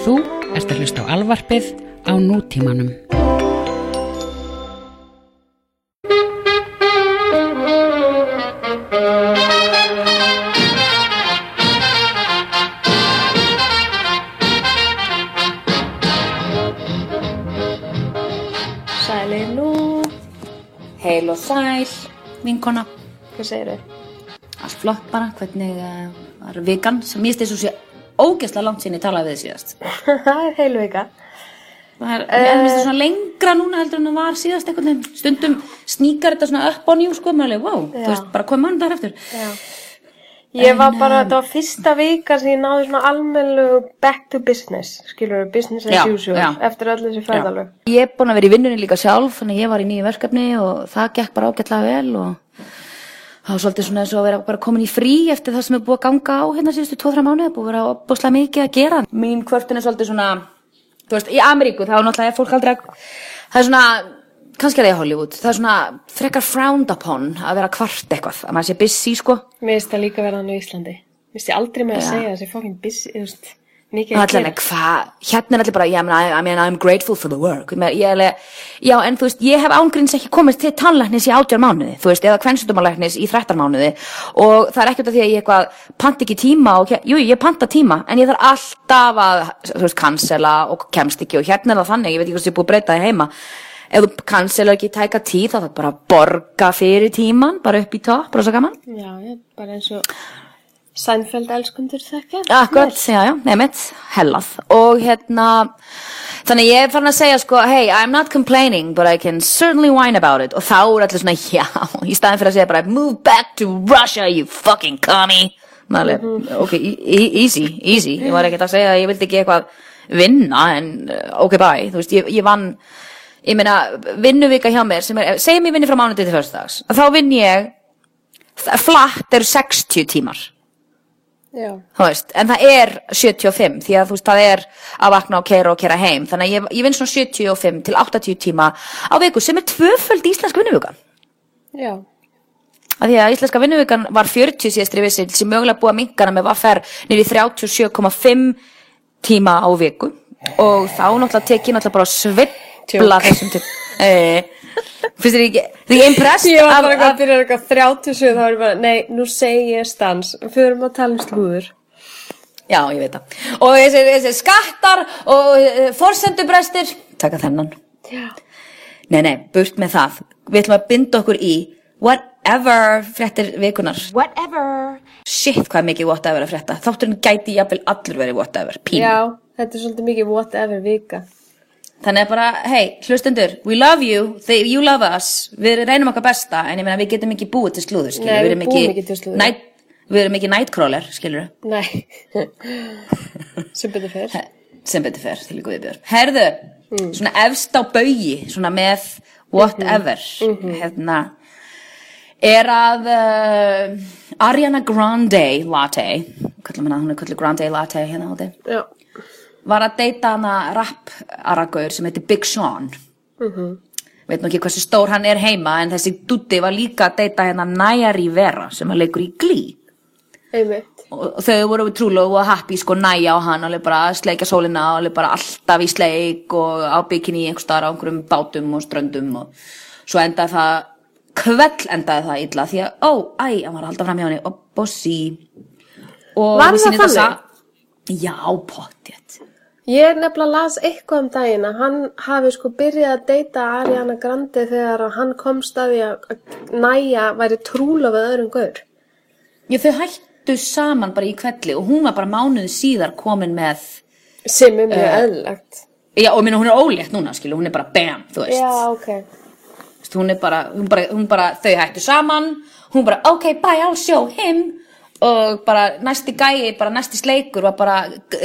Þú ert að hlusta á alvarpið á nútímanum. Sæli nú, Heil og sæl, vinkona. hvað segir þau? Allt flott bara, hvernig uh, var vikan sem ég stið svo sé ógeðslega langt sinni talaði við þið síðast. Það er heilu vika. Það er, ég finnst það svona lengra núna heldur en það var síðast veginn. Stundum sníkar þetta svona upp á njú sko, maður er alveg, wow, Já. þú veist, bara hvað mann þar eftir. Já. Ég var bara, þetta var fyrsta vika sem ég náði svona almennu back to business, skilur við, business as usual, já. eftir öll þessi ferðalög. Ég er búin að vera í vinnunni líka sjálf, þannig að ég var í nýju verkefni og það gekk bara ágætlega vel og það var svolítið svona eins og að vera bara komin í frí eftir það sem er búið að ganga á hérna síðustu 2-3 mánuði, búið að vera opbúslega mikið að gera. Mín kvörtun er svolítið svona, þú veist, í Ameríku þá er náttúrulega fólk aldrei að, það er svona, kannski er það í Hollywood, það er svona frekar frowned upon að vera kvart eitthvað, að maður sé busy sko. Mér finnst það líka verðan á Íslandi. Mér finnst ég aldrei með að Já. segja þessi fokkin busy, þú veist, mikið að Allan, gera. hvað, hérna er allir bara, yeah, I mean, I'm grateful for the work. Ég er alveg, já, en þú veist, ég hef ángríns ekki komist til tannlæknis í átjár mánuði, þú veist, eða kvensutumalæknis í þrættar mánuði og það er ekkert að því að ég eitthvað pant ekki tíma og, jú, ég panta tíma, en ég þarf alltaf að, þú veist, cancela og kemst ekki og hérna er það þannig, ég veit ekki hvað sem ég er búið að breyta það heima. Ef þú cancela ekki tæka tíð, þá þarf bara borga fyrir tíman, bara upp í topp, bara svo gaman. Já, bara eins og Sænfeld elskundur þekka. Akkurat, já, já, nefnitt, hellað. Og hérna, þannig ég er farin að segja sko, hey, I'm not complaining but I can certainly whine about it. Og þá er allir svona, já, í staðin fyrir að segja bara move back to Russia, you fucking commie. Næli, ok, e e- easy, easy. Ég var ekkert að segja að ég vildi ekki eitthvað vinna en uh, ok, bye, þú veist, ég, ég vann ég meina, vinnuvika hjá mér sem er, segjum ég vinni frá mánuði til fyrstags þá vinn ég, flatt eru 60 tímar en það er 75 því að veist, það er að vakna og keira og keira heim, þannig að ég, ég vinn svona 75 til 80 tíma á viku sem er tvöföld íslenska vinnuvikan. Já, af því að íslenska vinnuvikan var 40 síðastri vissi sem mögulega búið að minkana með vaffer nýri 37,5 tíma á viku. Og þá náttúrulega tek ég náttúrulega bara að svibla þessum til e, finnst þér ekki þið er impressed Ég var bara að byrja eitthvað 37 þá er ég bara, nei, nú segi ég stans, fyrir að tala um slúður. Já, ég veit það. Og þessi, þessi skattar og uh, forsendubrestir, taka þennan. Já. Nei, nei, burt með það. Við ætlum að binda okkur í whatever fréttir vikunar. Whatever. Shit, hvað er mikið whatever að frétta. Þátturinn gæti jafnvel allur verið whatever. Pín. Já, þetta er svolítið mikið whatever vika. Þannig að bara, hey, hlustendur, we love you, they, you love us, við reynum okkar besta, en ég meina við getum ekki búið til slúður, skilur. Nei, við erum búum ekki til slúður. Night, við erum ekki nightcrawler, skilur. Nei, sem betur fyrr. sem betur fer til ykkur viðbjör herðu, svona efst á baugi svona með whatever hérna er að uh, Ariana Grande Latte hún er kallið Grande Latte hérna átti Já, var að deyta hana rap aragaur sem heitir Big Sean. Veit nú ekki hversu stór hann er heima en þessi dutti var líka að deyta hérna Naya Rivera sem að leikur í Glee. Einmitt. og þau voru trúlega og happy sko næja á hann alveg bara sleika sólina og alveg bara alltaf í sleik og á bikini einhver staðar á einhverjum bátum og ströndum og svo endaði það kveld endaði það illa því að ó, æ, hann var alltaf fram hjá henni og bossi. Og Var það þannig? já, pottjett Ég nefnilega las eitthvað um daginn að hann hafi sko byrjað að deyta Ariana Grande þegar hann komst að því að Næja væri trúla við öðrum gaur. já, þau hættu saman bara í kvelli og hún var bara mánuði síðar komin með Sem er mjög eðlilegt. já, og minna hún er ólétt núna, skilu, hún er bara bam, þú veist Já, ok. Hún er bara, hún bara, hún bara, þau hættu saman, hún bara, ok, bye, I'll show him og bara næsti gæi, bara næsti sleikur var bara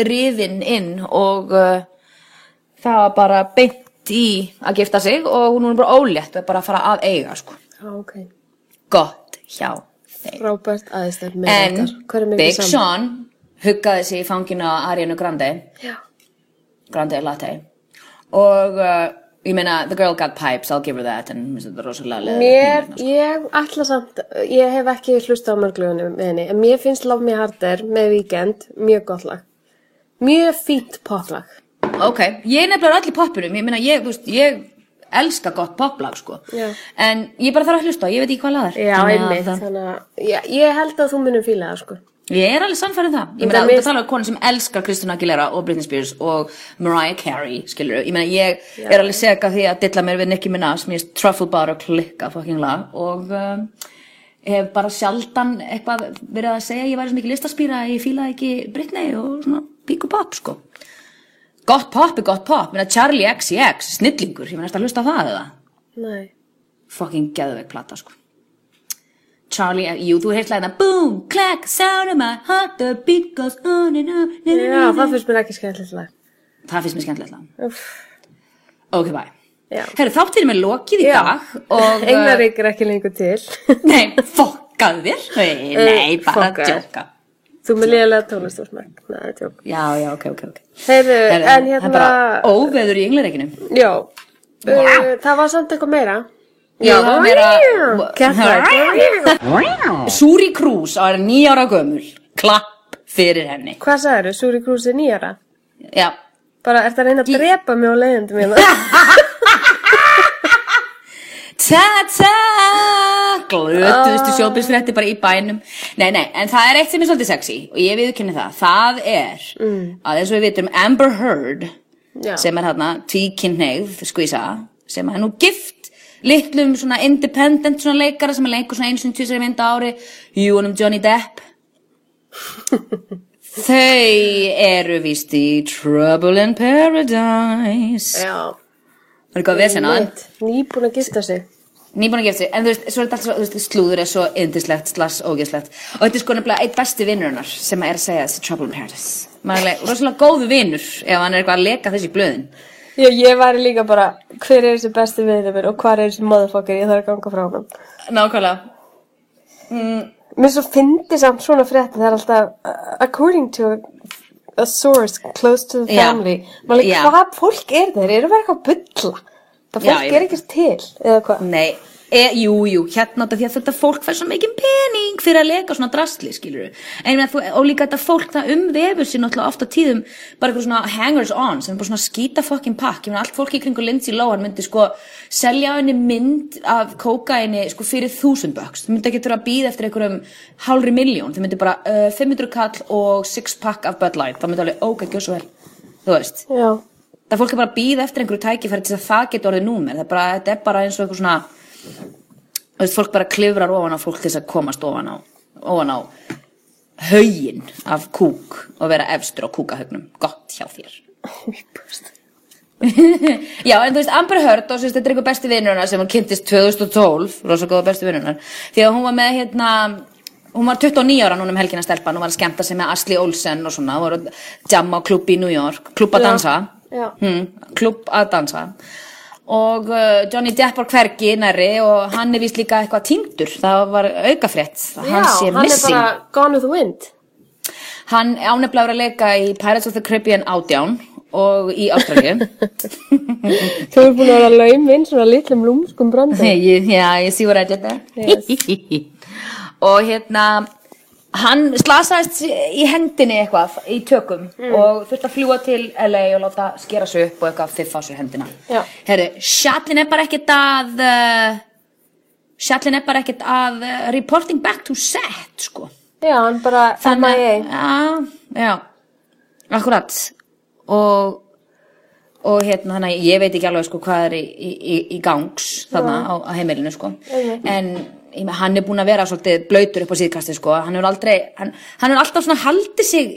riðinn inn og uh, það var bara beint í að gifta sig og hún er bara ólétt og bara að fara að eiga, sko. Ok. Gott hjá þeim. Robert aðeins með En þetta. Er mikið Big? Sean huggaði sig í fanginu á Ariana Grande, Já. Grande Latte og uh, ég meina, the girl got pipes, I'll give her that en mér finnst þetta rosalega leðilegt Mér, sko. ég ætla samt, ég hef ekki hlusta á mörglugunum með henni, en mér finnst Love Me Harder með Weekend mjög gott lag. Mjög fínt poplag. Ok, ég er nefnilega allir poppunum, ég meina ég, þú veist, ég elska gott poplag, sko. Já. En ég bara þarf að hlusta, ég veit ekki hvað lagar. Já, Þannig að einmitt. Þannig að ég, ég held að þú munum fíla það, sko. Ég er alveg sannfærið það. Ég meina, þú mist- að tala um konu sem elskar Kristina Aguilera og Britney Spears og Mariah Carey, skilur Ég meina, ég er alveg sega því að dilla mér við Nicki Minaj, mér er Truffle Bar og klikka fucking lag og um, hef bara sjaldan eitthvað verið að segja ég væri svo mikið listaspýra ég fílaði ekki Britney og svona píku pop, sko. Gott pop er gott pop, meina Charlie XCX, snillingur, ég meina, ertu að hlusta á það eða? Nei. fucking geðveik plata sko Charlie, jú, þú heilt lægina Boom, clack, sound of my heart The beat goes on and on Já, það finnst mér ekki skemmtilegt lag. Það finnst mér skemmtilegt lag. Ok, bye. Herru, þáttir með lokið í Já. dag og, Englarík er ekki lengur til. Nei, fokkaðu þér Nei, nei bara að fokkaður. djóka þú með liðlega tónlistúrsmæk. Nei, það er tjók. Já, já, ok, ok, ok Heyrðu, Herru, en Það er hérna... bara óveður í englareikinu Já. Uh, það var samt eitthvað meira. Já, það. Súri Krús á er nýjára gömul. Klapp fyrir henni. Hvað sagður, Súri Krús er nýjara? Já. Bara, ert að reyna að drepa mig á leiðindum hérna? Ta-ta Glötuðustu uh. sjópisfrétti bara í bænum. Nei, nei, en það er eitt sem er svolítið sexy Og ég viðkynni það. Það er að eins og við vitum Amber Heard Já. sem er hérna tvíkynneigð skvísa sem er nú gift litlum svona independent svona leikara sem er leikur svona eins og tvisar í mynda ári. Júnum Johnny Depp. Þau eru víst í Trouble in Paradise. Já. Það er eitthvað á Mitt. Nýbúin að gista sig. Nýbúin að gefa sig, en þú veist, svo er þetta allt svo, þú veist, slúður er svo yndislegt, slass, ógeðslegt. Og þetta er sko nefnilega eitt besti vinnur hennar sem er að segja þessi Trouble in Paradise. Alveg rosalega góðu vinnur ef hann er eitthvað að leka þessi blöðin Já, ég væri líka bara, hver er þessi besti viðnum minn og hvað er þessi motherfucker ég þarf að ganga frá hann. Nákvæmlega mm, Mér svo fyndi samt svona frétti, það er alltaf, uh, according to a, source close to the Já. family. Máli, Já. hvað fólk er þeir? Eru verið eitthvað að bulla? Það Já, fólk ég er ekki til, eða hvað? Nei, e, jú, jú, hérna þetta því að þetta fólk fær svo mikið pening fyrir að leka svona drastli, skilur en ég meina, þú, og líka þetta fólk það umvefur sér náttúrulega ofta tíðum bara eitthvað svona hangers on sem er bara svona skýta fucking pakk, ég meina, allt fólki í kringu Lindsay Lohan myndi sko selja henni mynd af kókaini sko fyrir þúsund bucks, það myndi ekki þurfa að býða eftir einhverjum hálfri miljón, það myndi bara uh, 500 kall og 6 pack af Bud Light, það myndi alveg ógæð gjóð svo vel, þú veist. Já. það fólk er bara að býða eftir einhverju tækifæri til að það geti orðið númer. Það er bara, þetta er bara eins og eitthvað svona veist, fólk bara klifrar ofan á fólk til þess að komast ofan á ofan á haugin af kúk og vera efstur á kúkahaugnum. Gott hjá þér. Já, en þú veist, Amber Heard og þetta er eitthvað besti vinnurna sem hún kynntist 2012, rosa góða besti vinnurna því að hún var með hérna hún var 29 ára núna um helgina stelpan og var að skemmta sig með Ashley Olsen og svona og voru að jamma á klubb í New York klubb að Já, dansa. Já. hmm, klubb að dansa og uh, Johnny Depp var hvergi nærri og hann er vist líka eitthvað týndur. Það var aukafrétt að hann sé hann er missing. bara gone with the wind. hann ánefnilega verið að leika í Pirates of the Caribbean ádján og í Ástralíu. Þú er búin að vera laum inn svona litlum lúmskum brandi. Já, ég sé I did there Og hérna Hann slasaðist í hendinni eitthvað í tökum og þurfti að fljúa til LA og láta skera sig upp og eitthvað fiffa sér hendina. Já. Herru, Shallin er bara ekkert að uh, Shallin er bara ekkert að uh, reporting back to set sko. Já, hann bara MIA. Já, já. Akkurat. Og og hérna þannig að ég veit ekki alveg sko hvað er í, í, í- gangs þarna á, á heimilinu sko. En ég með, hann er búinn að vera svolítið blöytur upp á síðkasti sko. Hann er aldrei, hann, hann er alltaf svona haldið sig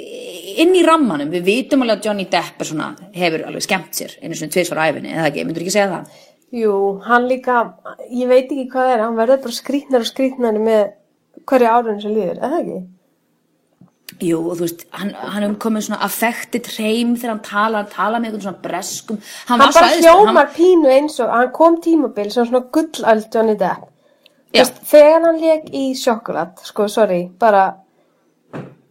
inn í rammanum. Við vitum alveg að Johnny Depp er svona hefur alveg skemmt sér einu svona tvisvar á æfinni eða ekki, myndur ekki segja það? Jú, hann líka, ég veit ekki hvað er, hann verður bara skrýtnar og skrýtnar með hverju árun sem líður, eða ekki? Jú, og þú veist, hann, hann er komið svona affected hreim þegar hann tala, hann tala með einhvern svona breskum. Hann, svo bara æðislegur, hann- hljómar pínu eins og, hann kom tímabil sem svona gullöld Johnny Depp. Veist, þegar hann leik í sjokulat, sko, sorry, bara,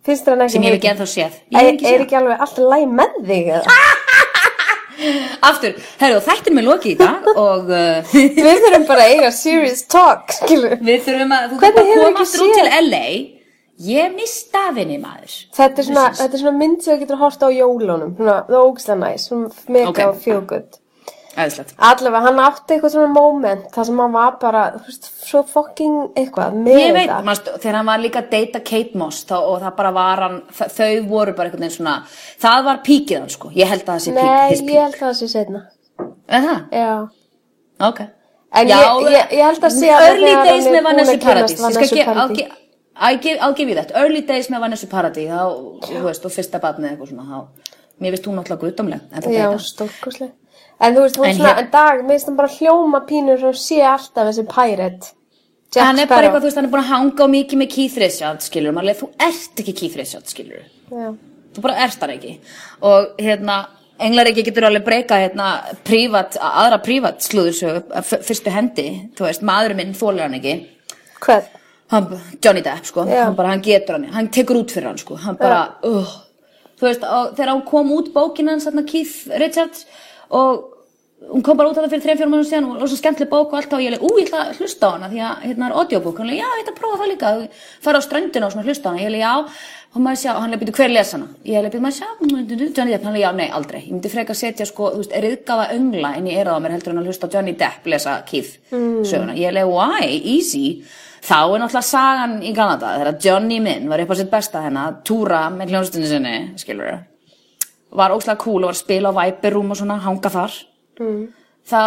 finnst hann ekki sem ég hef ekki ennþá séð. Er, ekki er ekki alveg alltaf læg með þig? Aftur, herru, þættin með loki í dag og uh, Við þurfum bara að eiga serious talk, skilur. við þurfum að, þú þurfum að koma aftur út til LA ég mista vinni maður. Þetta er svona, þetta er svona mynd sem þú getur að horta á jólunum, það er ógislega næs, svona mega feel good. Æðislegt. Allavega, hann átti eitthvað svona moment, þar sem hann var bara, þú veist, svo fucking eitthvað, með Ég veit, manst, þegar hann var líka að deyta Kate Moss þá, og það bara var hann, þa- þau voru bara einhvern veginn svona, það var píkið hann sko, ég held að það sé pík, Nei, his ég pík. held að það sé setna. Er það? Já. Ok. En ég, ég, ég held að sé að Early þegar days hann er með Vanessa skal Vanessa ge- I'll give- you that. Early days með Vanessa Paradis, þá, þú veist, og fyrsta batnið eitthvað svona, þá, mér finnst hún náttúrulega guðdómleg, það Já, deyta. En þú veist, hún En svona, en dag, mér finnst hann bara hljóma pínur sem sé alltaf þessi pirate. Jack Hann er bara eitthvað, þú veist, hann er búin að hanga á mikið með Keith Richards, skilur, maður þú ert ekki Keith Richards, skilur. Já. þú bara ert hann ekki og hérna Englaríki getur alveg breyka hérna prívat, aðra prívat slúðursögu f- fyrstu hendi, þú veist, maðurinn minn þólir hann ekki Hvern? hann, Johnny Depp, sko, Já. hann bara, hann getur hann hann tekur út fyrir hann, sko, hann bara uh, þú veist, og þegar hann kom út bókin hans, hérna Keith Richards og hún kom bara út af það fyrir 3-4 mánuð síðan og, svo skemmtileg bók og allt og ég leik, ú, ég ætla að hlusta á hana því að hérna er audiobók, hann leik, já, ég ætla að prófa það líka. Fara á ströndina og svona hlusta á hana, ég leik, já. Og maður sjá, hann leik, býtu, hver les hana. Ég leik, býtu, maður sjá, hann leik, já, nei, aldrei. Ég myndi freka að setja, sko, þú veist, riðgaða öngla inn í eirað á mér heldur en að hlusta Johnny Depp lesa Keith söguna, ég leik, why, easy. Þá er náttúrulega sagan í Kanada þegar Johnny minn var upp á sitt besta hennar túra með hljónstunni sinni, skilur var óslega cool og var að spila á Viper Room og svona, hanga þar. Þá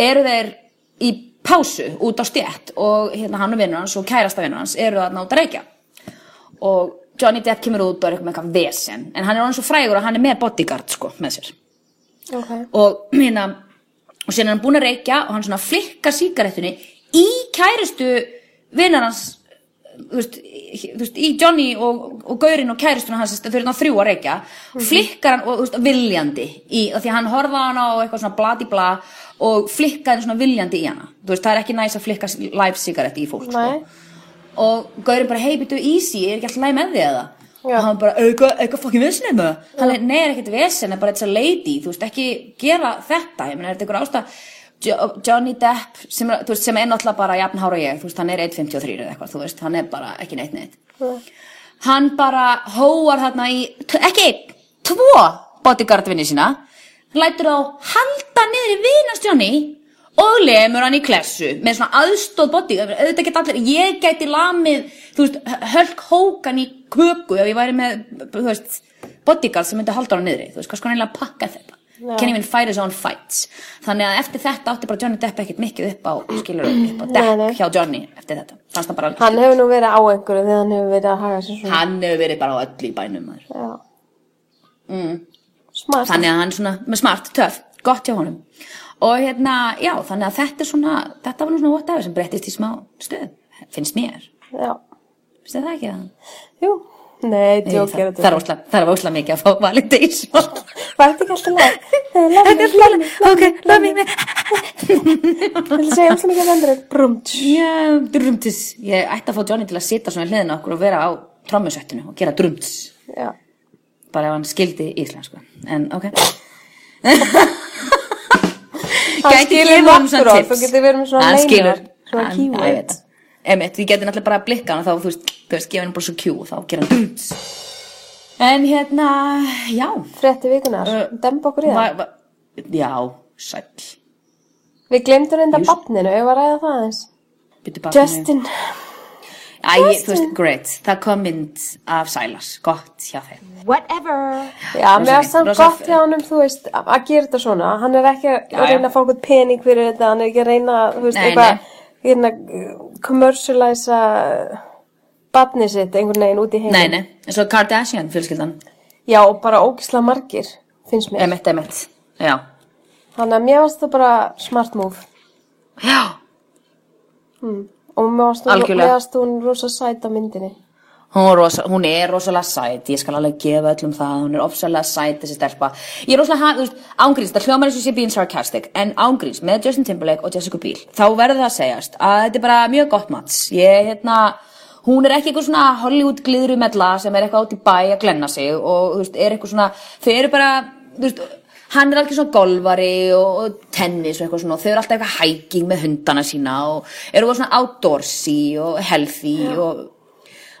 eru þeir í pásu út á stjætt og hérna hann og vinnur hans og kærasta vinnur hans eru að náta reykja. Og Johnny Depp kemur út og er eitthvað með eitthvað vesen. En hann er orðin svo frægur að hann er með bodyguard sko með sér. Ok. og hérna og síðan er hann búinn að reykja og hann svona flikkar sígarettunni í kærustu vinnar hans þú veist, í- Johnny og, og Gaurin og kæristuna hans þau eru náttúrulega þrjú að reykja flikkar hann og þú veist, viljandi í, því hann horfa á hana og eitthvað svona bladi bla og flikkar hann svona viljandi í hana þú veist, það er ekki næs að flikka live sigaretti í fólk sko Nei. og Gaurin bara, hei, býttu easy, er ekki alltaf læg með þig eða? Já. og hann bara, eitthvað, eitthvað fokkin vesen eða? hann er, nei, er ekkert vesen, er bara a lady þú veist, ekki gera þetta ég meina, er þetta ykkur ástæð Jo Johnny Depp, sem, veist, sem er náttúrulega bara jafnhára ég, þú veist, hann er 1.53 eða eitthvað, þú veist, hann er bara ekki neitt neitt. Hann bara hóar þarna í, ekki tvo bodyguardvinni sína lætur þá halda niður í vinast Johnny og lemur hann í klessu með svona aðstóð bodyguard auðvitað geta allir, ég gæti lamið þú veist, hölk hókan í köku ef ég væri með, þú veist bodyguard sem myndi halda hann niðri, þú veist, hvað sko hann eiginlega pakka þetta Já. can even fight his own fights þannig að eftir þetta átti bara Johnny Depp ekkert mikið upp á skilur upp á Nei, dekk nei. hjá Johnny eftir þetta, fannst það bara Hann hefur nú verið á einhverju þegar hann hefur verið að haga sér svona. hann hefur verið bara á öllu í bænum. Mm. Smart. þannig að hann svona smart, töff, gott hjá honum og hérna, já, þannig að þetta er svona þetta var nú svona whatever sem breyttist í smá stöð, finnst mér Já. finnst það ekki það? Jú. Nei, djók það, er það er ósla, það er ósla mikið að fá validation Var þetta ekki alltaf lag? Þetta er hljóðlega, ok, love me Þetta segja alltaf mikið vendur. Brumt. Já, drumtis Ég ætti að fá Johnny til að sita svona í hliðina okkur og vera á trommusettinu og gera drumtis Já. bara ef hann skildi íslensku en ok Hann Gæti skilur gefið honum svona tips. Hann skilur, hann- keyword. Já, ég geti náttúrulega bara að blikka hann og þá, þú veist, þú veist, gefa hann bara svo kjú og þá gera hann drumts en hérna, já Frétti vikunar. Uh, Demba okkur í það. já, sæll Við glemdum reynda Just- barninu, ef að ræða það aðeins. Justin. Æ, þú veist, great, það kom mynd af Sælas, gott hjá þeim Whatever. Já, mér fínt, samt gott hjá honum, þú veist, að gera þetta svona. Hann er ekki að reyna að fá okkur pening fyrir þetta, hann er ekki að reyna, þú veist, Nei, eitthvað, nei. Hérna, commercialæsa barnið sitt einhvern veginn út í heim. Nei, nei, eins og Kardashian fjölskyldan Já, og bara ógislega margir, finnst mér. Emitt, emitt, já Þannig að mér varst það bara smart move. Já, Og mér varst hún rosa sæt á myndinni. Hún, rosa, hún er rosalega sæt, ég skal alveg gefa öllum það, hún er ofsalega sæt þessi stelpa. Ég er rosalega, þú veist, ángríns, það hljómar eins og sé being sarcastic, en ángríns með Justin Timberlake og Jessica Biel, þá verður það að segjast að þetta er bara mjög gott mats. Ég, hérna, hún er ekki eitthvað svona Hollywood gliðrumella sem er eitthvað át í bæ að glenna sig og, þú veist, er eitthvað svona, þau eru bara, þú veist, hann er alveg svona golfari og, tennis og eitthvað svona og þau eru alltaf eitthvað hiking með hundana sína og eru svona outdoorsy og healthy og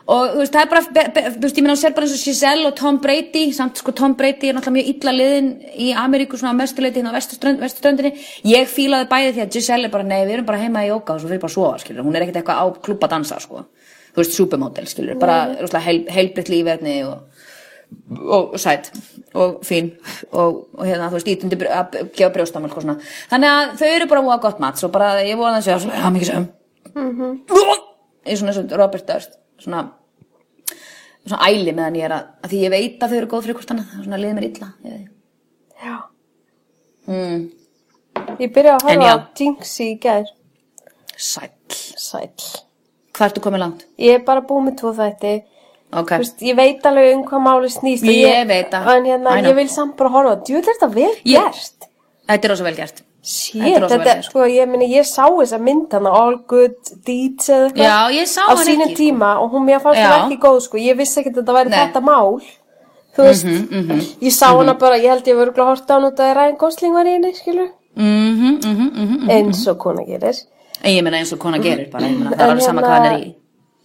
og þú veist, það er bara, þú veist, ég meina hún ser bara eins og Giselle og Tom Brady samt sko Tom Brady er náttúrulega mjög illa liðin í Ameríku svona mestuleiti hérna á vestuströnd, vestuströndinni ég fílaði bæði því að Giselle er bara nei, við erum bara heima í jóka og svo fyrir bara að sofa, skilur hún er ekkert eitthvað á klubba dansa, sko. Þú veist, supermodel, skilur, bara rosalega heil, heilbritt lífverðni og, og sæt og fín. Og, og hérna, þú veist, ítundi að gefa brjóstamöl og svona, þannig að þau eru bara voða gott mat, svo bara ég þessi að svona svona æli meðan ég er að, að því ég veit að þau eru góð fyrir hvort annað, svona liðið mér illa ég. Já. mm, Ég byrja að á Jinx í gær. sæll, Sæll. hvað ertu komið langt? Ég er bara búið með tvo þætti. ok, Þú veist, ég veit alveg um hvað máli snýst. og Ég veit það. Hérna, ég vil samt bara horfa. Djú, þetta er þetta vel Ég- gert. þetta er rosa vel gert Shit, Þetta er gert. sko, ég meni, ég sá þessa mynd hana, All Good Deeds eða eitthvað. Já, ég sá Á hana sínum ekki, sko. tíma og hún mér fannst hún ekki góð, sko. Ég vissi ekki að þetta væri Nei. Þetta mál. Þú veist, ég sá hana bara, ég held ég verið að horta á hún út að Ryan Gosling var í henni, skilur. mhm, mhm, mhm Eins og kona gerir. en ég meina eins og kona gerir bara, ég meina, það er alveg sama hérna- hvað hann er í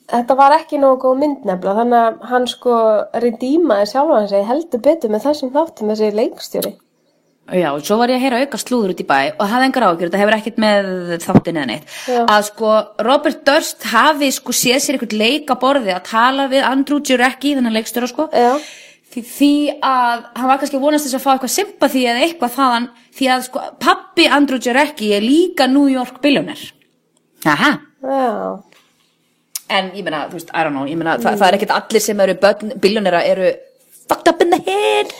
Þetta var ekki nógu góð mynd nefnilega, þannig að hann sko redeemaði sjálfa hann sig heldur betur með þessum þáttum þessi leikstjóri. Já, og svo var ég að heyra auka slúður út í bæ og hafði engar ágjör, þetta hefur ekkert með þáttin eða neitt, Já. að sko Robert Durst hafi sko séð sér einhvern leik á borði að tala við Andrew Jurecki, þennan leikstjóra sko Já. því, því að hann var kannski vonast þess að fá eitthvað sympathy eða eitthvað þaðan því að sko pappi Andrew Jurecki er líka New York billionaire Aha Já. En ég meina, þú veist, I don't know, ég meina, það, það er ekkert allir sem eru börn, billjónera eru fucked up in the head.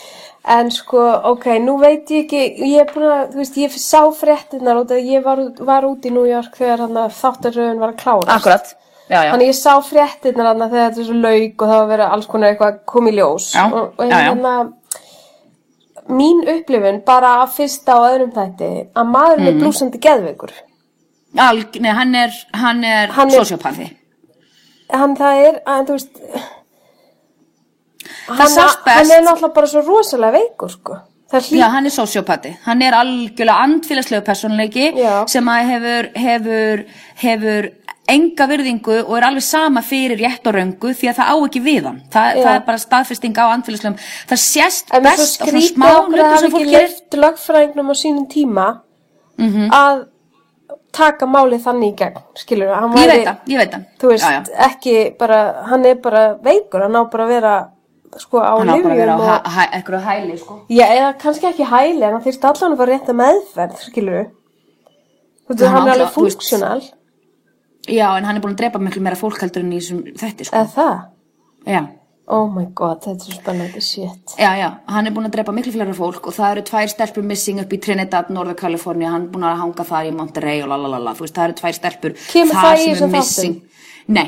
En sko, ok, nú veit ég ekki, ég er búin að, þú veist, ég sá fréttinnar út að ég var, var út í New York þegar að þáttaröðun var að klára. Akkurat, já, já. Þannig ég sá fréttinnar þegar þetta er svo lauk og það var verið alls konar eitthvað komið ljós. Já, og, og já, já. hérna, mín upplifun bara að fyrsta og öðrum þætti að maðurinn er blúsandi geðveikur. Alg, nei, hann er, hann er, er- sociopathy. Hann það er, að, þú veist, hann, hann er náttúrulega bara svo rosalega veikur, sko. Það hlýt Já, hann er sociopathy. Hann er algjörlega andfélagslegu personleiki Já. sem að hefur, hefur, hefur enga virðingu og er alveg sama fyrir rétt og röngu því að það á ekki við hann. Þa, það er bara staðfesting á andfélagslegum. Það sést En best á svona smá hafa sem ekki fólk gerir. leift lögfræðingnum á sínum tíma Mhm. að taka málið þannig í gegn, skilur hann Ég veit það, ég veit það. þú veist, Já, já. ekki bara, hann er bara veikur, hann á bara að vera sko á á á hæ, og, hæ, eitthvað hæli, sko. já, eða kannski ekki hæli, en hann þyrst allan að fara rétt að meðferð, skilur þú veist, Hann er alveg funksjónal Já, en hann er búin að drepa miklu meira fólk heldur en í þessum þetta, sko. eða það, Já, oh my god, þetta er spennandi shit. Já, já, hann er búin að drepa miklu fleira fólk og það eru tvær stelpur missing upp í Trinidad, Norður Kalifornia, hann er búin að hanga þar í Monterey og lalalala, þú veist, það eru tvær stelpur Kemur þar það í sem þessum missing. Nei,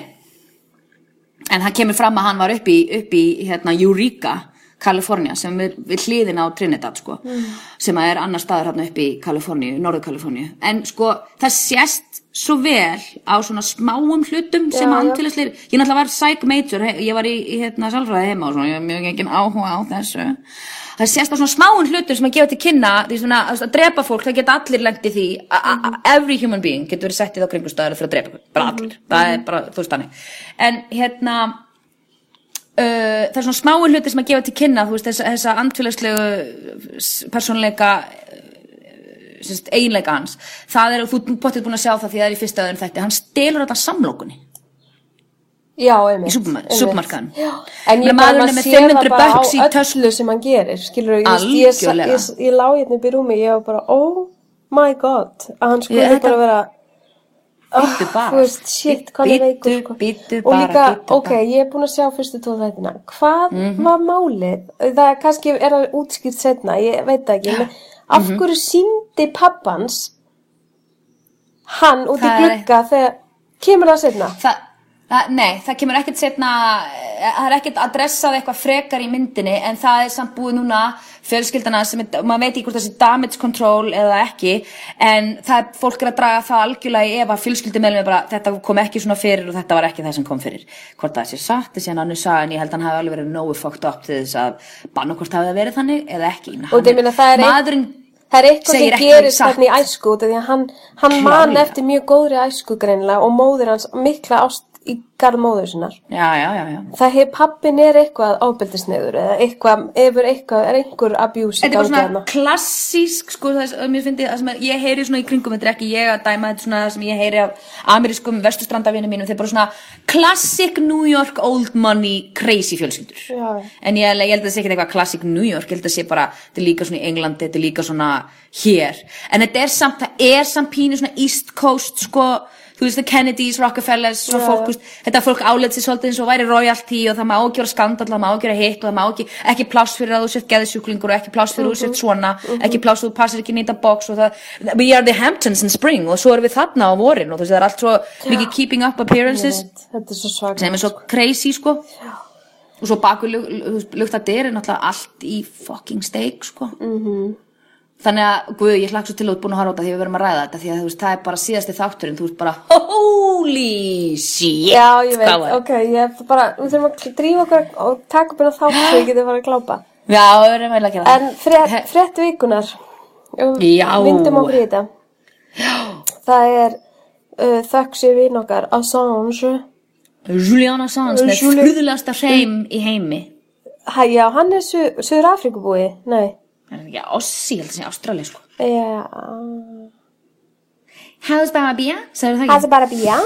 en hann kemur fram að hann var upp í, upp í hérna, Eureka, Kalifornia, sem er við hliðina á Trinidad, sko, Mm. sem að er annar staður hann upp í Kaliforníu, Norður Kaliforníu, en sko, það sést svo vel á svona smáum hlutum sem að já. andfélagsleir, ég náttúrulega var psych major, ég var í, í hérna sjálfræði heima og svona, ég hef mjög engin áhuga á þessu það sést á svona smáum hlutum sem að gefa til kynna, því svona að, drepa fólk það geta allir lengt í því, a, every human being getur verið sett í þá kringustöður fyrir að drepa ykkur, bara allir, það er bara, þú veist þannig en hérna Uh, það er svona smáin hluti sem að gefa til kynna þú veist, þessa, þessa andfélagslegu persónleika uh, eiginleika hans það er, þú potið búin að sjá það því það er í fyrsta öðrum þætti, hann stelur þetta samlokunni Já, einmitt. Í superma- einmitt. supermarkaðnum. Já, en ég bara með sé það 500 bara á öllu sem hann gerir, skilur ég, ég, ég, ég, ég lá hérna upp í rúmi, ég var bara, oh my god, að hann skulle þetta- bara vera, Bara. hvað er veikur, Bíddu, sko. bíddu Og bara, líka, ok, bara. ég er búin að sjá fyrstu tóð þættina, hvað Mhm. var málið? Það er kannski er það útskýrt setna, ég veit ekki, en af Mhm. hverju síndi pappans hann út í glugga þegar, kemur það setna? það, það, nei, það kemur ekkert setna það er ekkert adressað eitthvað frekar í myndinni en það er samt búið núna fjölskyldana sem, er, maður veit ekki hvort það sé damage control eða ekki en það er, fólk er að draga það algjörlega ef að fjölskyldumælum er bara þetta kom ekki svona fyrir og þetta var ekki það sem kom fyrir. Hvort það sé satt, þessi hann annars sagði en ég held að hann hafi alveg verið nógu fucked up til þess að banna hvort hafi það verið þannig eða ekki. Og ég meina, það er ein- maðurinn Það er eitthvað sem gerist þarna í æsku því að hann, hann man eftir mjög góðri æsku greinilega og móðir hans mikla ást í garð móður sinnar já, já, já, já. það hef pappin er eitthvað ábyldisneður eða eitthvað, efur eitthvað, er einhver abuse í Þetta er bara gangi svona klassísk, sko, það sem að ég heyri svona í kringum, þetta er ekki ég að dæma, þetta svona sem ég heyri af amerískum vestustrandavinum mínum, þetta er bara svona classic New York old money crazy fjölskyldur. En ég, ég held að það sé ekki eitthvað classic New York, ég held að það sé bara, þetta er líka svona í Englandi, þetta er líka svona hér. En þetta er samt, það er samt pínu svona East Coast, sko, þú veist, the Kennedys, Rockefellers, svona Já. fólk, veist, þetta fólk áleitt sér svolítið eins og væri royalty og það má ekki vera skandal, það má ekki vera hitt og það má ekki, ekki pláss fyrir að þú sért geðsjúklingur og ekki pláss fyrir að þú sért svona, ekki pláss fyrir að þú passir ekki nýta box og það, we are the Hamptons in spring og svo erum við þarna á vorin og þú veist, það er allt svo mikið keeping up appearances er svo sem er svo crazy, sko. Og svo baku lukta dyr er náttúrulega allt í fucking steak, sko. Mhm. Þannig að, guð, ég hlakk svo til að þú ert búin að horfa á þetta því við verðum að ræða þetta því að þú veist, það er bara síðasti þátturinn, þú veist bara holy shit! Já, ég veit, var- ok, ég bara við þurfum að drífa okkur og taka upp hérna þátt svo ég geti fara að glápa. Já, við verðum að gera en frétt, frétt vikunar Já. vindum okkur í þetta. Það er uh, þökk sér vinn okkar Assange. Julian Assange með Julian- furðulegasta hreim í heimi. Hæ, já, hann er Su Suður Afrikubúi nei Það er ekki Ossi, ég held að segja Ástrali, sko. Já, How's Barbie? Sagður það það er bara bíja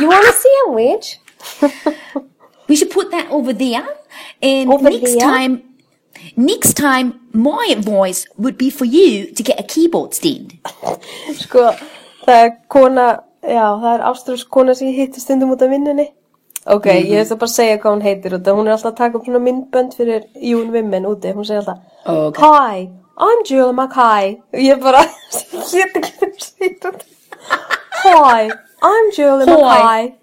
you want a sandwich We should put that over there. And Over next there? time Next time, my advice would be for you to get a keyboard stand. sko, það er kona já, það er ástralsk kona sem ég hitti stundum út af vinnunni ok, ég veist að bara segja hvað hún heitir út af hún er alltaf að taka upp svona myndbönd fyrir Jún Vimmen úti, hún segir alltaf Ok. Hi, I'm Julia Mackay og ég bara, hétt ekki þeim sýtt út Hi, I'm Julia Hi. Mackay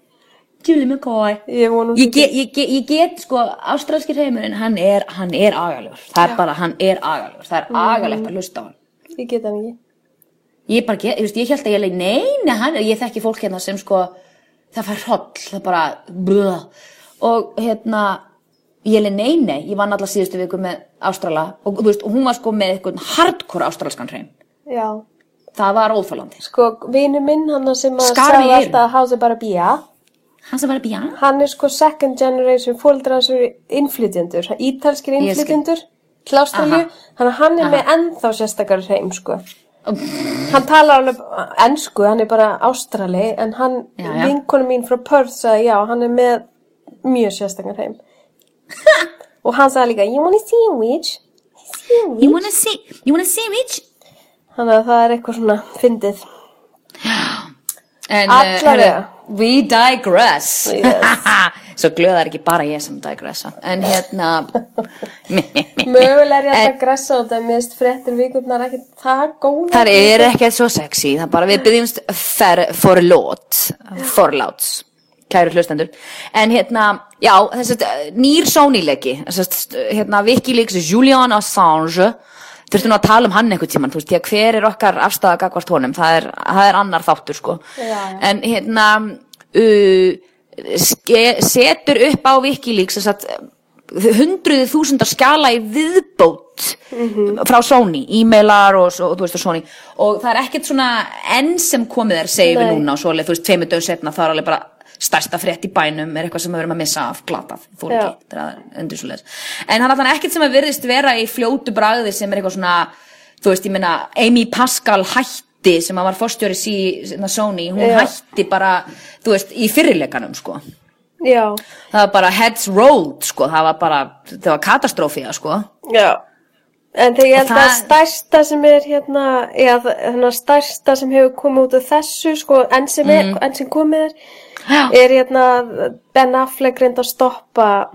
Julie McCoy. ég Ég get, ég, get, ég get sko, ástralski heimurinn, hann er, hann er agalegur. Það er bara, hann er agalegur. Það er agalegt að hlusta á hann. ég get hann ekki Ég bara, get, ég, veist, ég held að ég leik, nei, nei, hann, ég þekki fólk hérna sem sko, það fær hroll, það bara, blöð. Og hérna, ég leik, nei, nei, ég vann alla síðustu viku með Ástrala. Og veist, og hún var sko með eitthvað hardcore ástralskan hreim. já, Það var óþálandi. sko, vinu minn hann sem að sagði alltaf How's it bara bíja Hann sem var að bíja. hann er sko second generation fóldra hans eru innflytjendur ítalskir innflytjendur til Ástralju, hann er með ennþá sérstakar hreim sko hann talar alveg ennsku, hann er bara ástrali en hann, Já, já. vinkonu mín frá Perth sagði já, hann er með mjög sérstakar hreim og hann sagði líka, you want a sandwich You wanna see, you wanna sandwich? þannig að það er eitthvað svona fyndið uh, herru, vega. we digress. Yes. Svo glöð það er ekki bara ég sem digressa. En hérna, mögulega er ég alltaf að gressa á þetta minnst fréttir vikurnar ekki það góða það er ekkert svo sexy. Það er bara, við byggjumst forlót, forláts, kæru hlustendur. En hérna, já, þess að nýr sóníleiki, þess að hérna, Wikileaks, Julian Assange, þurftum nú að tala um hann einhvern tímann, þú veist, því að hver er okkar afstæða gagvart honum, það er, það er annar þáttur, sko. Já, já. En hérna, uh, setur upp á Wikileaks þess að hundruði þúsundar skjala í viðbót frá Sony, e-mailar og, og veist og Sony. Og það er ekkert svona enn sem komið er segið við núna og svo alveg, þú veist, tveimur dögum setna það er alveg bara stærsta frétt í bænum er eitthvað sem við erum að missa af glatað þú Já. það er undir svo leis en það er þannig ekkert sem að virðist vera í fljótu bragði sem er eitthvað svona þú veist, ég meina, Amy Pascal hætti sem var fórstjóri sí, hérna, Sony, hún Já. hætti bara þú veist, í fyrirleikanum sko já, það var bara heads rolled sko, það var bara, það var katastrófía sko já en þegar ég held Og að það- stærsta sem er hérna, já, þannig að stærsta sem hefur komið út af þessu sko, enn sem, er, enn sem komið er Já. er hérna Ben Affleck reynd að stoppa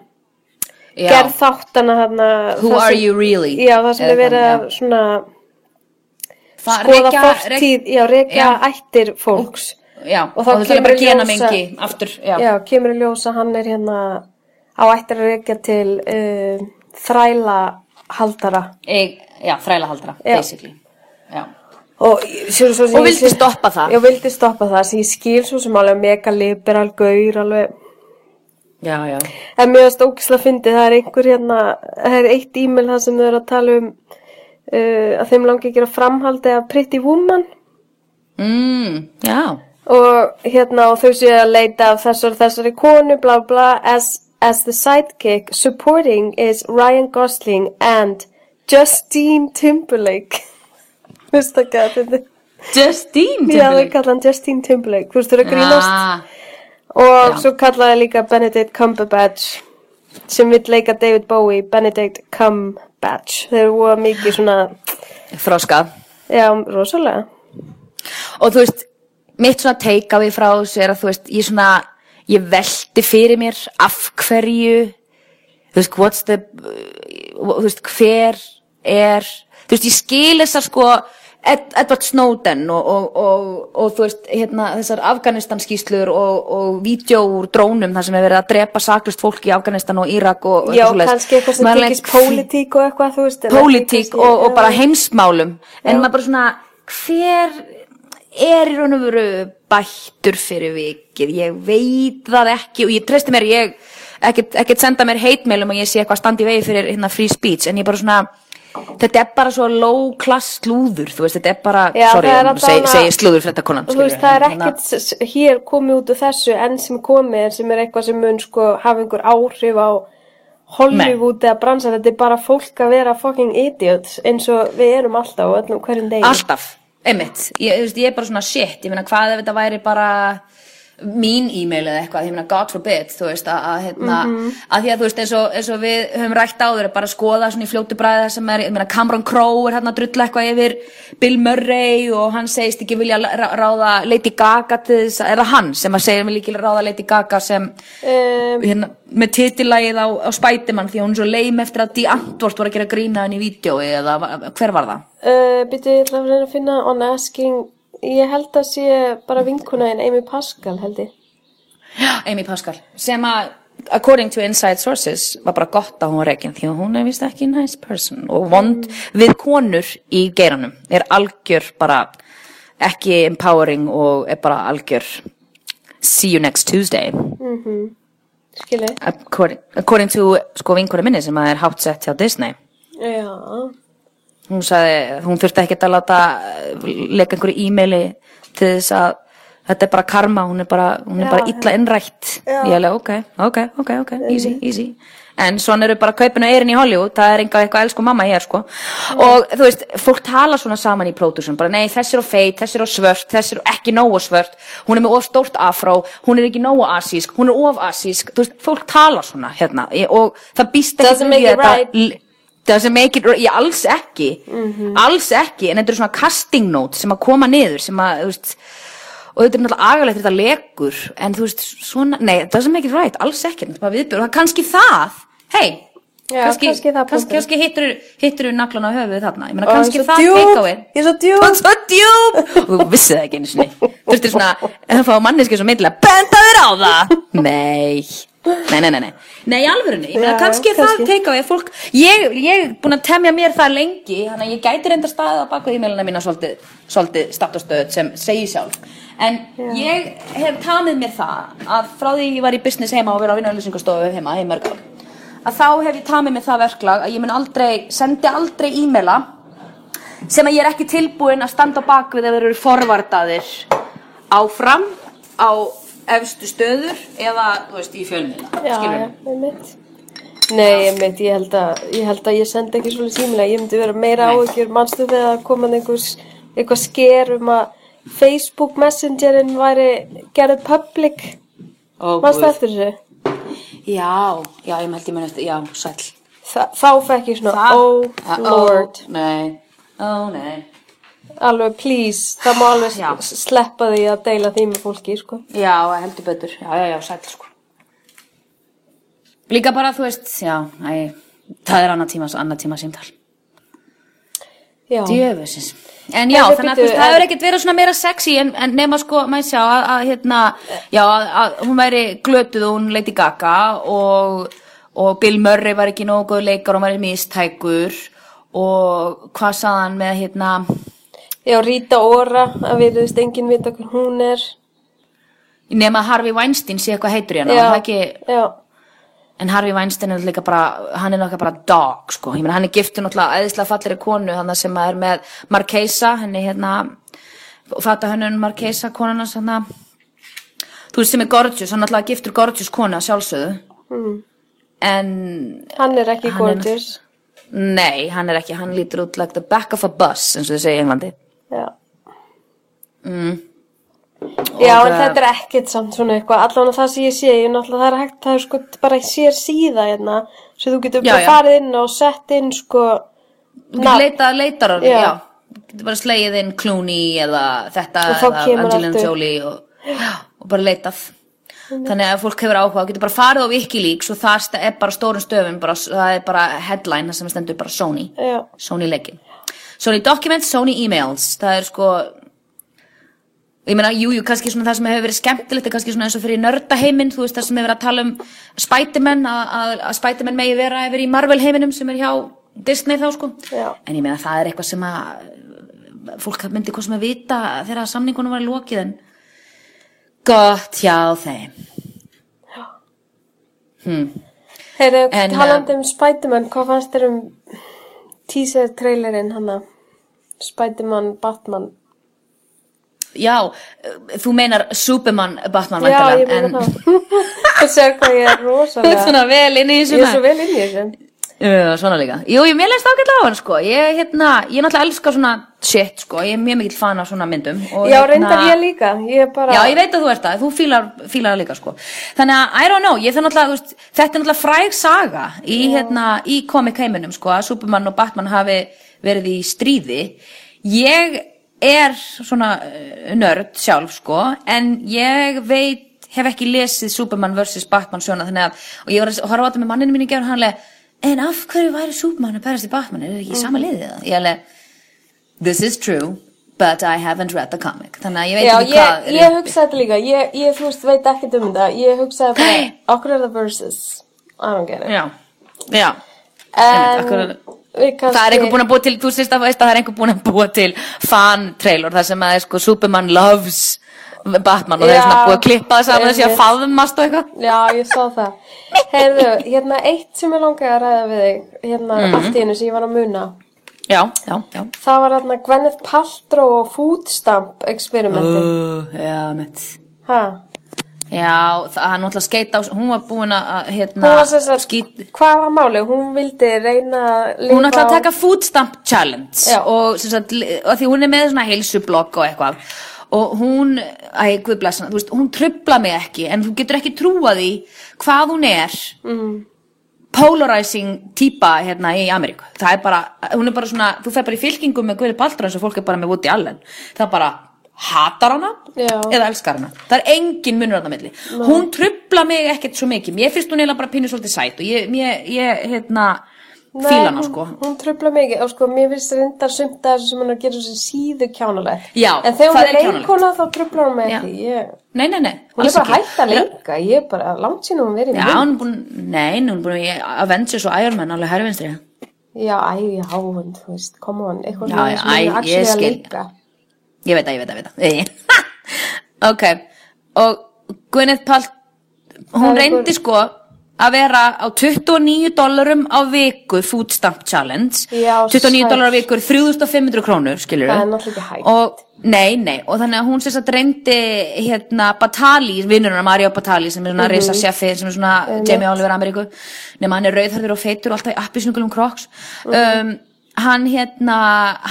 Já. gerð þáttana hérna Who það are sem- you really? já, það sem Eða er verið eitthvað, að svona Það- skoða rekja- fortíð, já, rekja Já. ættir fólks. Já, Og og, þá er kemur bara í gena ljós að- mengi aftur, kemur í ljós að hann er hérna á ættir að rekja til uh, þræla haldara Ég, já þrælahaldara, basically. Já, og, svo, svo, Og vildi stoppa það. já, vildi stoppa það, sem ég skil svo sem alveg mega liberal gaur alveg. Já, já. En mér finnst ógislega fyndið, það er einhver hérna, það er eitt e-mail það sem þau eru að tala um uh, að þeim langi að gera framhaldi af Pretty Woman. Mm, já, og hérna og þau séu að leita af þessar þessari konu bla bla as, as the sidekick supporting is Ryan Gosling and Justine Timberlake. Vist það ekki að þetta Justine Já, við kalla hann Justine Timberlake Þú veist, þú eru að grínast? Ah, Og Já. svo kallaði líka Benedict Cumberbatch sem vill leika David Bowie Benedict Cumberbatch þeir voru mikið svona Froska. Já, rosalega. Og þú veist, mitt svona take away frá þessu er að þú veist, ég svona Ég velti fyrir mér af hverju Þú veist, what's the uh, Þú veist, hver er Þú veist, ég skil þessar sko Ed, Edward Snowden og, og, og, og þú veist, hérna, þessar Afganistan skýslur og, og vídeo úr drónum þar sem er verið að drepa saklust fólk í Afganistan og Írak og, já, kannski eitthvað sem tekist pólitík og eitthvað, þú veist pólitík og, og já. bara heimsmálum. En maður bara svona hver er í raun og veru bættur fyrir vikið? Ég veit það ekki og ég treysti mér ég ekkert, senda mér heitmeilum og ég sé eitthvað standi vegi fyrir hérna free speech. En ég bara svona þetta er bara svo low class slúður þú veist þetta er bara, Já, sorry, er ég allavega- segi, slúður fyrir þetta konan Þú veist, það er ekkert s- hér komið út úr þessu enn sem komið sem er eitthvað sem mun sko hafa einhver áhrif á Hollywood eða bransan, þetta er bara fólk að vera fucking idiots eins og við erum alltaf og öllum hverjum degi. Alltaf, einmitt. Ég, ég er bara svona shit, ég meina hvað ef þetta væri bara mín e-mail eða eitthvað, ég meina God forbid þú veist, að, að, hérna, að því að þú veist eins og, eins og við höfum rætt áður er bara að skoða svona í fljótu bræði það sem er ég meina Cameron Crowe er hérna að drulla eitthvað yfir Bill Murray og hann segist ekki vilja rá- ráða Lady Gaga til þess, eða hann sem að segja mig líka ráða Lady Gaga sem Um, hérna, með titillægið á, á Spiderman því að hún er svo leim eftir að Dee Antwoord voru að gera grína henni í vídjói eða hver var það? uh, Býtu, ég að að finna on asking, ég held að sé bara vinkunaðin Amy Pascal held ég. Amy Pascal sem að according to inside sources var bara gott að hún var reygin því að hún er vist ekki nice person og vond við konur í geiranum er algjör bara ekki empowering og er bara algjör see you next Tuesday Skilji? according, according to sko vinkona minni sem að er hátt sett hjá Disney Já. Hún sagði, hún þurfti ekkert að láta eh, leika einhverju e-maili til þess að þetta er bara karma, hún er bara, hún er bara illa innrætt. Ég er alveg, ok, ok, ok, ok, easy, easy. En svona eru bara kaupinu eirin í Hollywood það er enga eitthvað elsku mamma hér sko. Og þú veist, fólk tala svona saman í pródúsum, bara nei, þessi er á feit, þessi er á svört þessi er ekki nógu svört, hún er með of stórt afró, hún er ekki nógu asísk hún er of asísk, þú veist, fólk tala svona hérna, og það býst ekki Doesn't make it, ég alls ekki. Alls ekki, en þetta eru svona casting notes sem að koma niður sem að, þú veist og þetta er náttúrulega agalegt þetta legur en þú veist, svona, nei, doesn't make it right alls ekki, þetta er bara viðbjörn, og það er kannski það hei, kannski, kannski það kannski, kannski hittur, hittur naglan á höfuð þarna, ég meina Ó, kannski það take away Ég er svo Þú djúb. ert svo djúb og þú vissið það ekki einu sinni. Þú veist svona, en það fá manneski svo myndilega benda þér á það. Nei, nei, nei, nei nei, nei alvörunni, ég meina Já, kannski, kannski. það take away. Fólk, ég, ég er búin að temja mér það lengi, þannig að ég gæti reynda staðið á baku e-mailina mína svolítið, svolítið statustöð sem segi sjálf. En ég hef tamið mér það að frá því ég var í business heima og verið á vinnuauðlýsingastofu heima í mörg ár að þá hef ég tamið mér það verklag að ég mun aldrei, sendi aldrei e-maila sem að ég er ekki tilbúin að standa á bakvið ef þeir eru forvardaðir áfram á efstu stöður eða, þú veist, í fjölmiðla Já, skilurðu? já, einmitt. Nei, einmitt, ég held að ég, held að ég sendi ekki svolítið símilega, ég myndi vera meira Nei. áhyggjur, manstu þegar það kom að einhvers, eitthvað sker um að Facebook Messengerin væri gerðið public, guð. eftir þessu? Já, já, ég held ég mun eftir, já, sæll Þa, þá fekk ég svona, Það- oh lord, Ó, nei, ó, nei alveg please, það má alveg Já. sleppa því að deila því með fólki, sko. Já, heldur betur, já, já, já, sæll sko Líka bara, þú veist, já, æ, það er annað tíma, annað tíma símtal Já, Djöfusins. En já, þannig að þú veist, það hefur ekkert verið svona meira sexy en, en nema sko, maður sjá að, að hérna, já, að, að hún væri glötuð og hún Lady Gaga og, og Bill Murray var ekki nógu góð leikar og hann væri mistækur og hvað sagði hann með hérna, já, Rita Ora, að við veist enginn vita hver hún er. nema Harvey Weinstein sé eitthvað heitur í hann, það ekki, já, en Harvey Weinstein er líka bara, hann er náttúrulega bara dog, sko, ég meina hann er giftur náttúrulega æðislega falleri konu, hann sem er með Marquesa, henni hérna, fata hönnun Marquesa konan hans hann þú veist sem er gorgeous, hann er alltaf giftur gorgeous kona sjálfsögðu mm. en Hann er ekki Hann er gorgeous. nei, hann er ekki, hann lítur út like the back of a bus eins og þau segja í Englandi Já. mm. Já, en þetta er ekkert samt svona eitthvað, allavega það sem ég sé, ég náttúrulega það er hægt, það er sko bara sér síða hérna, svo þú getur Já, bara já. farið inn og sett inn sko, þú getur leitað leitar Já. já. þú getur bara slegið inn Clooney eða þetta eða Angelina. Jolie og, og bara leitað þannig að fólk hefur áhuga, getur bara farið á Wikileaks og það er bara stórum stöfum bara, það er bara headline sem stendur bara Sony. Sony leikin Sony Documents, Sony Emails. Það er sko ég meina, jú, jú, kannski svona það sem hefur verið skemmtilegt er kannski svona eins og fyrir nördaheiminn þú veist það sem hefur verið að tala um Spiderman að, að, að Spiderman megi vera yfir í Marvel heiminum sem er hjá Disney þá sko. Já. en ég meina það er eitthvað sem að fólk myndi hvað sem að vita þegar samningunum var lokið en gott hjá þeim. Heyrðu, En, talandi um Spiderman, hvað fannst þér um teaser trailerinn hana? Spiderman, Batman. já, þú meinar Superman Batman Já, ég meina en það. Þú sér hvað ég er þú ert rosalega. svona vel inn í þessu Ég er svo vel inn í þessu. Já, svona líka. Jú, ég mér leist ágætlega á hann, sko. Ég, hérna, ég náttúrulega elska svona shit, sko. Ég er mjög mikill fan af svona myndum. Og, Já, hérna- reyndar ég líka. Ég bara... Já, ég veit að þú ert það. Þú fílar, fílar líka, sko. Þannig að, I don't know, ég það náttúrulega, veist, þetta er náttúrulega fræg saga í, hérna, í komik heiminum, sko, að Superman og Batman hafi verið í stríði. Ég er svona uh, nörd sjálf, sko, en ég veit, hef ekki lesið Superman vs. Batman sjóna, þannig að, og ég var að horfa á þetta með manninu mínu í gerð, hann en af hverju væri Superman að berast í Batman? Er það ekki í sama liðið það? Ég alveg, this is true, but I haven't read the comic. Þannig að ég veit Já, ekki ég, hvað ég hugsaði þetta líka. Ég, ég, þú veist, veit ekkert um þetta. Ég hugsaði bara, okkur er það versus. I don't get it. Já, já. En er- við kannski... Það er einhver búin að búa til, þú sést að það er einhver búin að búa til fan trailer þar sem að er sko Superman loves Batman og það er svona búið að klippa það saman þessi að faðmast og eitthvað. Já, ég sá það. Heyrðu, hérna eitt sem ég langaði að ræða við þig, hérna Mhm. allt í einu sem ég var að muna. Já, já, já. Það var hérna Gwyneth Paltrow og Foodstamp experimenti. Uh, já, mitt. Ha? Já, það er náttúrulega skeita á, hún var búin að hérna, skít, hvað var málið? Hún vildi reyna að lifa hún ætlaði að á- taka food stamp challenge Já. og sem sagt, og því hún er með svona heilsublogg og eitthvað og hún, æ, guð blessa hana, þú veist, hún trubla mig ekki en þú getur ekki trúa því hvað hún er Mm. polarizing típa hérna í Ameríku. Það er bara, hún er bara svona þú fer bara í fylkingu með Guðli Paltra eins og fólk er bara með Woody Allen. Það er bara hatar hana Já. eða elskar hana. Það er engin munur þarna milli. Hún trubla mig ekkert svo mikið. Mér finnst hún eiginlega bara pínu svolítið sæt og ég, ég, ég hérna Nei, fíla hana hún- sko Hún tröfla mikið og sko, mér finnst reyndar sumt að sem hún er að gera þessu síðu kjánalegt. Já, En þegar hún það er er leikona þá tröfla hún Já. ekki. Ég, nei, nei, nei, hún er bara hægt að leika. Ég er bara langt síðan hún verið í Já, mynd. hún er búin, nei, hún er búin í Avengers og Iron Man alveg hæri vinstri Já, æ, já, hún, þú veist, come on. Eitthvað Já, já, sem hún er að leika. Ég veit það, ég veit það, ég veit það Ei. Ok, og Gwyneth Palt hún Það er reyndi sko að vera á 29 dollarum á viku food stamp challenge Já, 29 sæll. dólarar á viku er 3500 krónur skilur Það er náttúrulega ekki hægt. og nei, nei, og þannig að hún sérst að reyndi hérna Batali, vinnurinn Mario Batali sem er svona reysa seffi sem er svona Jamie Oliver Ameríku nema hann er rauðharður og feitur og alltaf í appisnugulum kroks Mhm. um, hann hérna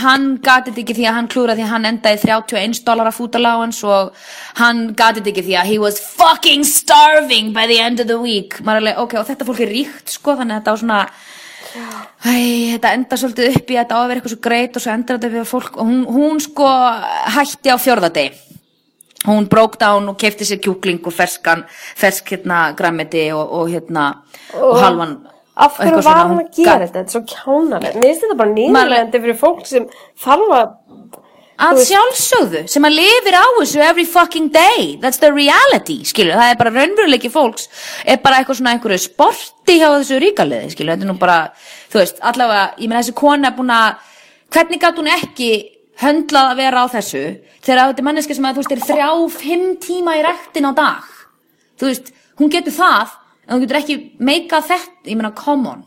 hann gatið ekki því að hann klúra því að hann endaði 31 dólar food allowance og hann gatið ekki því að he was fucking starving by the end of the week. Maður er alveg, ok, og þetta fólk er ríkt sko, þannig að þetta var svona Æ, þetta enda svolítið upp í að þetta á að vera eitthvað svo greit og svo endar þetta við fólk og hún, hún sko hætti á fjórðadegi hún broke down og kefti sér kjúkling og ferskan fersk hérna grammeti og, og hérna og, Og halvan Af hverju var hún að gera þetta? Þetta er svo kjánalegt. Mér finnst þetta bara nýðurlendi fyrir fólk sem þarf að... að sjálfsögðu sem að lifir á þessu every fucking day. That's the reality, skilur, það er bara raunveruleiki fólks, er bara eitthvað svona einhverju sporti hjá þessu ríkaliði, skilur. Þetta er nú bara, þú veist, allavega ég meina þessi kona er búin að hvernig gat hún ekki höndlað að vera á þessu þegar þetta er manneska sem að þú veist er þrjá, fimm tíma í rektin á dag? Þú veist, hún getur það en hún getur ekki meika þetta, ég meina come on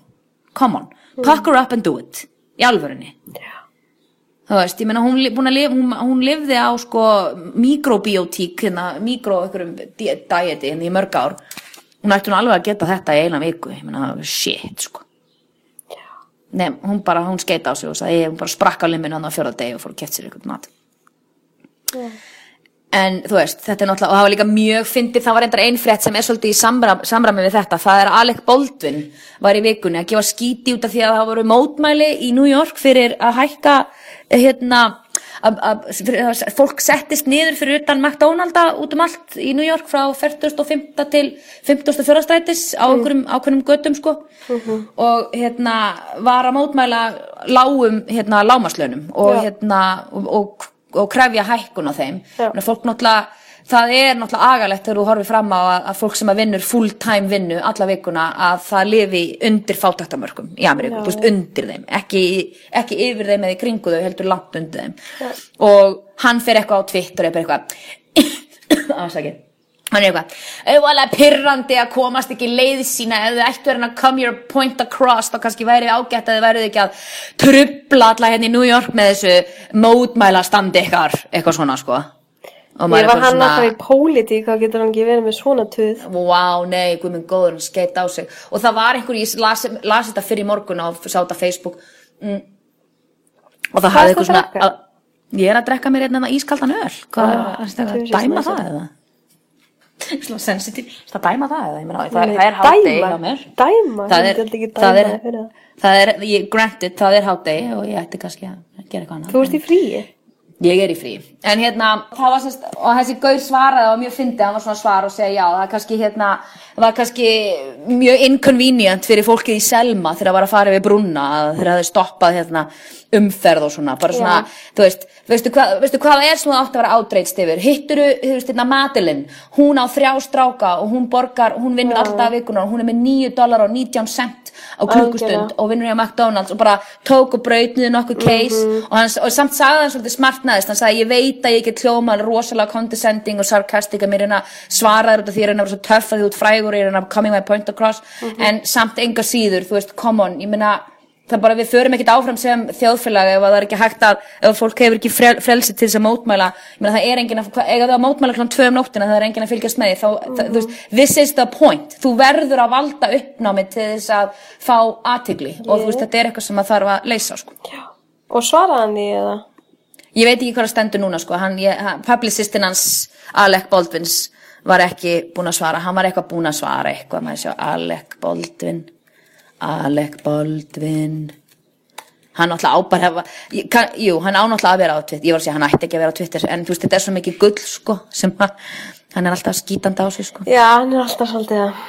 come on, pack her up and do it í alvörunni. Þú þú veist, ég meina hún, li- búin að lif, hún, hún lifði á sko mikrobiotík hérna, mikro einhverjum di- dieti hérna í mörg ár. Hún ætti hún alveg að geta þetta í eina viku ég meina, shit sko. Nei, hún bara, hún skeita á sig og sagði, hún bara sprakk á limminu hann á fjóra degi og fór að kett sér eitthvað mat En þú veist, þetta er náttúrulega, og það var líka mjög fyndið, það var reyndar ein frétt sem er svolítið í samræmi, samræmi við þetta, það er að Alec Baldwin var í vikunni að gefa skíti út af því að það voru mótmæli í New York fyrir að hækka, hérna, að, að, að fólk settist niður fyrir utan McDonalda út um allt í New York frá 45. til 54. strætis á einhverjum ákveðnum göttum, sko, og hérna, var að mótmæla lágum, hérna, lámaslönum og Já. hérna, og, og og krefja hækkun á þeim Já. Þannig að fólk náttúrulega, það er náttúrulega agalegt þegar þú horfir fram á að, að fólk sem að vinnur full time vinnu alla vikuna að það lifi undir fátæktamörkum í Ameríku, Já. veist undir þeim ekki, ekki yfir þeim eða í kringu þau heldur langt undir þeim og hann fer eitthvað á Twitter eitthvað afsakið auðvitað pyrrandi að komast ekki leið sína ef þið ættu verið að come your point across þá kannski væri ágætt að þið værið ekki að trubla alla hérna í New York með þessu mótmæla standi ykkar eitthvað svona sko Ég var hann alltaf í pólitík, þá getur hann ekki verið með svona tuð. Vá, nei, guð minn góður, hann skeitt á sig og það var einhver, ég las, las þetta fyrir morgun og sá þetta á Facebook mm. og það hafði eitthvað svona að ég er að drekka mér hérna ískaldan öl hvað, Ah, dæma það eða? Svona sensitive, það dæma það eða? Ég meina, það, það er hátegi hjá mér Dæma? það Ég er, myndi ekki það er, það. er, ég, granted, það er hátegi og ég ætti kannski að gera eitthvað annað Þú ert í fríi? Ég er í frí. En hérna, það var semst, og þessi gaur svaraði og mjög fyndið, hann var svona að svara og segja já, það er kannski hérna, það var kannski mjög inconvenient fyrir fólkið í Selma þegar það var að fara yfir brúna, að þeir hafði stoppað hérna umferð og svona, bara svona, þú veist, veistu hvað, veistu hvað það er sem það átti að vera átreitst yfir? Hitturu, þú veist, hérna Madeline, hún á þrjá stráka og hún borgar, hún vinnur alltaf vikunar og hún er með 9 dólar og 19 cent á klukkustund og vinnur í McDonalds og bara tók og braut niður nokkuð case og, hann, og samt sagði hann svolítið smart neðist hann sagði ég veit að ég get hljóma rosalega condescending og sarcastic að mér reyna svaraður út af því að vera svo töff að því út frægur reyna að coming my point across. En samt enga síður, þú veist, come on ég meina, það er bara við förum ekkert áfram sem þjóðfélag ef að það er ekki hægt að ef fólk hefur ekki frel, frelsi til þess að mótmæla ég meina það er enginn að, eiga það að mótmæla klán tvö um nóttina það er enginn að fylgjast með því þá, það, þú veist, this is the point þú verður að valda uppnámi til þess að fá aðtigli og þú veist, þetta er eitthvað sem að þarf að leysa sko. Já. Og svaraði hann því eða? ég veit ekki hvað það stendur núna sko. hann, hann, publicistin hans Alec Baldwins var ekki búin að svara hann var eitthvað búin að svara eitthvað maður sjá Alec Baldwin Alec Baldwin hann náttúrulega á bara hefa, kann, jú, hann á náttúrulega að vera á Twitter ég var að segja hann ætti ekki að vera á Twitter en þú veist þetta er svo mikið gull sko sem hann er alltaf skítandi á sig sko Já, hann er alltaf svolítið að.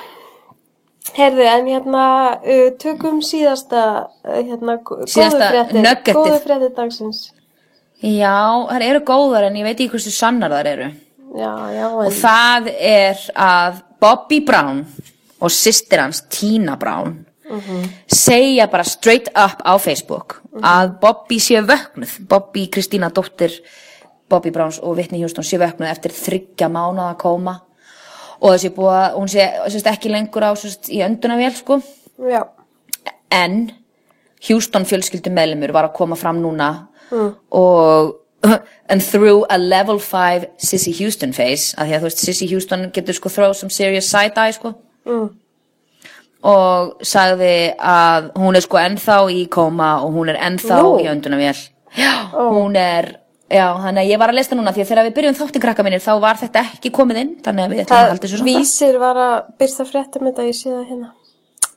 Heyrðu, en hérna, uh, tökum síðasta, uh, hérna, gó- góðu fréttir dagsins. já, þær eru góðar en ég veit ekki hversu sannar þær eru Já, já, en... og það er að Bobby Brown og systir hans Tina Brown segja bara straight up á Facebook að Bobby sé vöknuð. Bobby Kristína dóttir Bobby Browns og Whitney Houston sé vöknuð eftir þryggja mánuða kóma og þessi búið að hún sé sérst, ekki lengur á sérst, í öndunavél sko. Já, en Houston fjölskyldum meðlumur var að koma fram núna og and through a level 5 Sissy Houston face. Að því að þú veist Sissy Houston getur sko throw some serious side eye sko. Mm. Og sagði að hún er sko ennþá í kóma og hún er ennþá Nú. í öndunavél já, hún er já, þannig að ég var að lesta núna því að þegar við byrjum þátti krakka mínir þá var þetta ekki komið inn þannig að við ætlum að halda þessu svona vísir var að byrsta fréttum þetta, ég sé það hérna.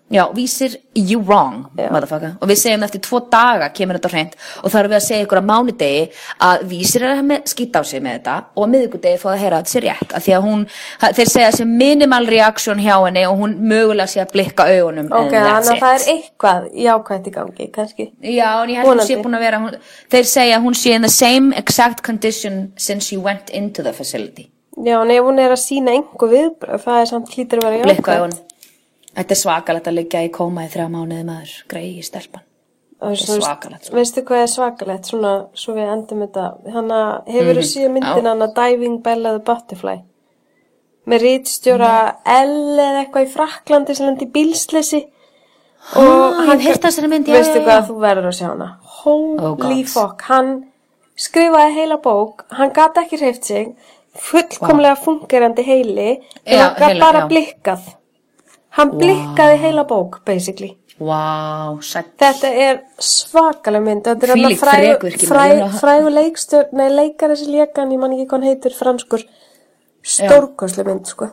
Já, vísir you wrong, Já. motherfucker. Og við segjum eftir tvo daga kemur þetta hreint og þá erum við að segja ykkur á mánudegi að vísir er að skýta á sig með þetta og á miðvikudegi fá að heyra að þetta sé rétt. Af því að hún, þeir segja þessi minimal reaction hjá henni og hún mögulega sé að blikka augunum. Ok, þannig að það er eitthvað jákvæmt í gangi, kannski. Já, en ég held að hún sé búin að vera, hún, þeir segja að hún sé in the same exact condition since she went into the facility. Já, en ef hún er að sína einhver viðbröð, það er samt hlýtur að vera Blikka jákvæmt. Þetta er svakalegt að liggja í kóma í þrjá mánuði maður, greiði stelpan. Og Þetta er svakalegt, sko. Veistu hvað er svakalegt, svona, svo við endum þetta. Hanna, hefur þú Mhm, síðan myndin já. hana Diving Bella the Butterfly? Með rítstjóra L eða eitthvað í Fraklandi sem lendi í bílslesi. Ah, ég hef heyrt þessari mynd, já, Veistu já, hvað, já. þú verður að sjá hana. Holy Oh, fuck, hann skrifaði heila bók, hann gat ekki hreift sig, fullkomlega fungerandi heili, en Já, hann heila, bara já. blikkað. Hann blikkaði heila bók, basically. Vá, sætt. Þetta er svakalega mynd. Þetta er þarna frægu, þrekvirki, fræ, maður, ég meina- frægu leikstjör, nei, leikari sem lekan, ég man ekki hvað hann heitir, franskur, stórkoslu mynd, sko.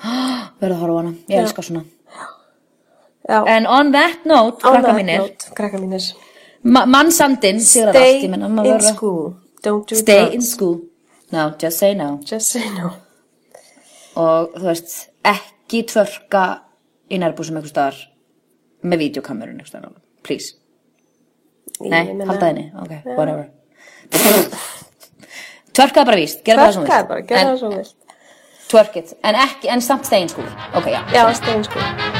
Verður að horfa hana, ég elska svona. Já, En on that note, on krakka that mínir, note, krakka mínir. ma mannsandinn sigrar allt, Stay ég menna, in verður að- school. Don't do Stay drugs. in school. No, just say no. Just say no. Og þú veist, ekki tvörka í nærbúsum einhver staðar með videokamerun einhver staðar. Please. Nei, Ég meina- halda henni. Ok, whatever. Tvörkaði bara víst, gera bara svona Tvörkaði bara, gera það svo vilt. Twerk it, en ekki, en samt school. Ok, já. Já, stay